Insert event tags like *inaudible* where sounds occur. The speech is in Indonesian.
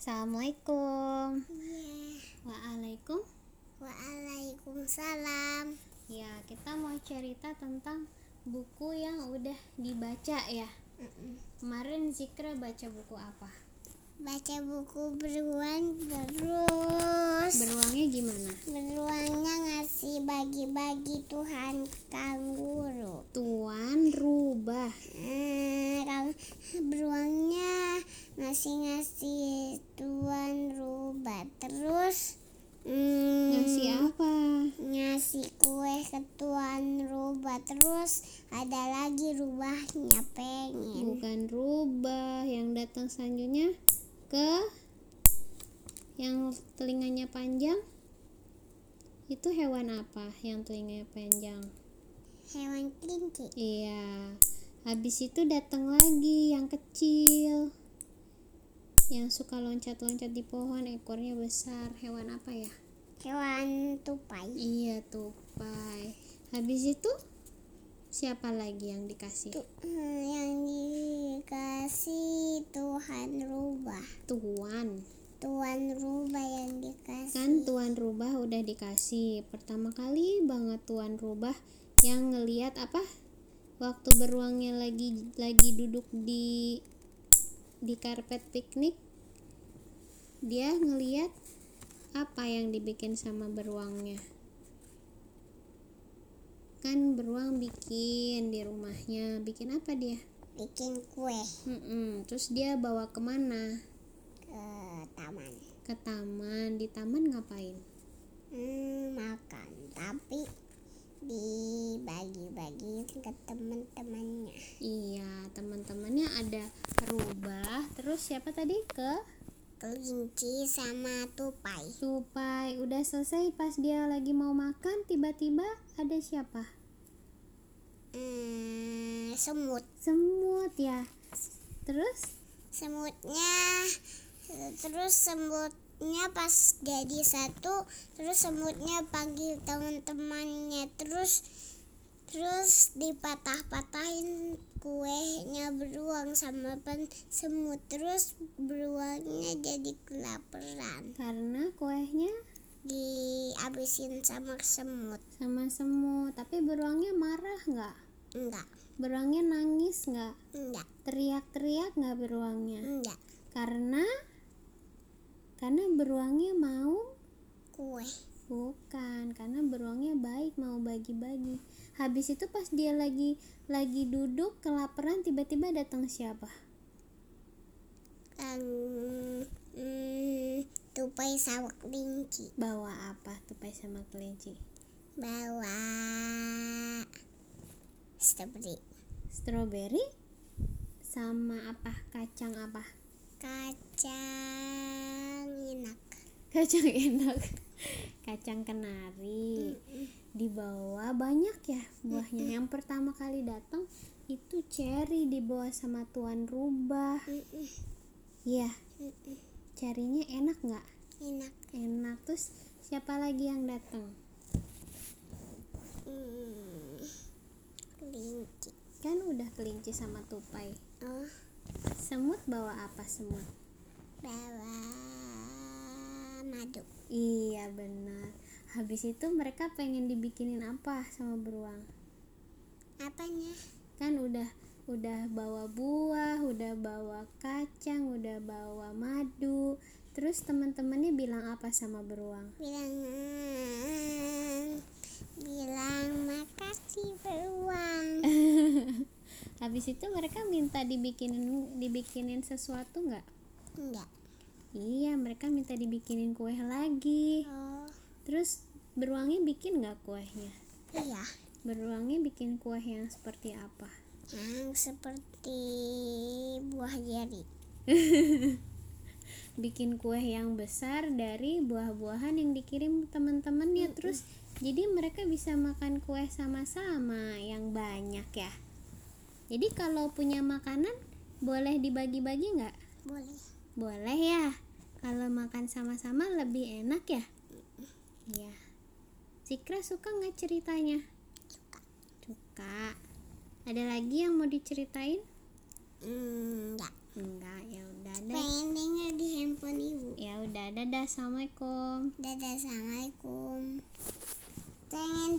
Assalamualaikum. Iya. Waalaikum. Waalaikumsalam. Ya, kita mau cerita tentang buku yang udah dibaca ya. Mm-mm. Kemarin Zikra baca buku apa? Baca buku beruang terus. Beruangnya gimana? Beruangnya ngasih bagi-bagi Tuhan kanguru. Tuan Rubah. Eh, kalau beruangnya ngasih-ngasih Tuan rubah terus. mm, Ngasih apa? ngasih kue ke Tuan rubah terus ada lagi rubahnya pengen Bukan rubah yang datang selanjutnya ke yang telinganya panjang. Itu hewan apa yang telinganya panjang? hewan kelinci Iya. Habis itu datang lagi yang kecil. Yang suka loncat-loncat di pohon, ekornya besar. Hewan apa ya? hewan tupai Iya, tupai. Habis itu siapa lagi yang dikasih? Tu- eh, yang dikasih Tuhan rubah Tuan. Tuan rubah yang dikasih Kan tuan rubah udah dikasih. Pertama kali banget tuan rubah yang ngeliat apa? Waktu beruangnya lagi lagi duduk di di karpet piknik dia ngeliat apa yang dibikin sama beruangnya. Kan beruang bikin di rumahnya bikin apa dia? Bikin kue. Mm-mm. terus dia bawa ke mana? Ke taman. Ke taman. Di taman ngapain? Hmm, makan. Tapi dibagi-bagi ke teman-temannya iya teman-temannya ada rubah. Terus siapa tadi? Ke kelinci sama tupai. Tupai udah selesai pas dia lagi mau makan tiba-tiba ada siapa? Hmm, semut. Semut ya. Terus? Semutnya terus semutnya pas jadi satu terus semutnya panggil teman-temannya terus terus dipatah-patahin kuenya beruang sama pen semut terus beruangnya jadi kelaparan karena kuehnya dihabisin sama semut. sama semut. Tapi beruangnya marah nggak? Enggak beruangnya nangis nggak? Enggak teriak-teriak nggak beruangnya? Enggak karena karena beruangnya mau kue Bukan, karena beruangnya baik mau bagi-bagi. Habis itu pas dia lagi lagi duduk kelaparan tiba-tiba datang siapa? kan hmm, tupai sama kelinci Bawa apa tupai sama kelinci? bawa strawberry Strawberry sama apa? Kacang apa? kacang enak Kacang enak. *laughs* Kacang kenari. Dibawa banyak ya buahnya. Yang pertama kali datang itu cherry dibawa sama tuan rubah. Iya, cherrynya enak nggak? enak. Enak. Terus siapa lagi yang datang? Hmm, kelinci. Kan udah kelinci sama tupai. Oh. Semut bawa apa semut? Bawa madu iya benar. Habis itu mereka pengen dibikinin apa sama beruang? Apanya? Kan udah udah bawa buah udah bawa kacang udah bawa madu. Terus teman-temannya bilang apa sama beruang? Bilang "Hmm, bilang makasih beruang. *laughs* Habis itu mereka minta dibikinin dibikinin sesuatu nggak? Enggak iya mereka minta dibikinin kue lagi oh Terus beruangnya bikin nggak kuehnya? iya Beruangnya bikin kue yang seperti apa? yang seperti buah jari *laughs* Bikin kue yang besar dari buah-buahan yang dikirim teman-temannya. Terus jadi mereka bisa makan kue sama-sama yang banyak ya. Jadi kalau punya makanan boleh dibagi-bagi nggak? boleh boleh ya? Kalau makan sama-sama lebih enak ya? Iya. Sikra suka nggak ceritanya? Suka. Suka. Ada lagi yang mau diceritain? Enggak. Enggak, ya udah ada Pengen dengar di handphone ibu. Ya udah, dadah. Assalamualaikum. Dadah, assalamualaikum. Pengen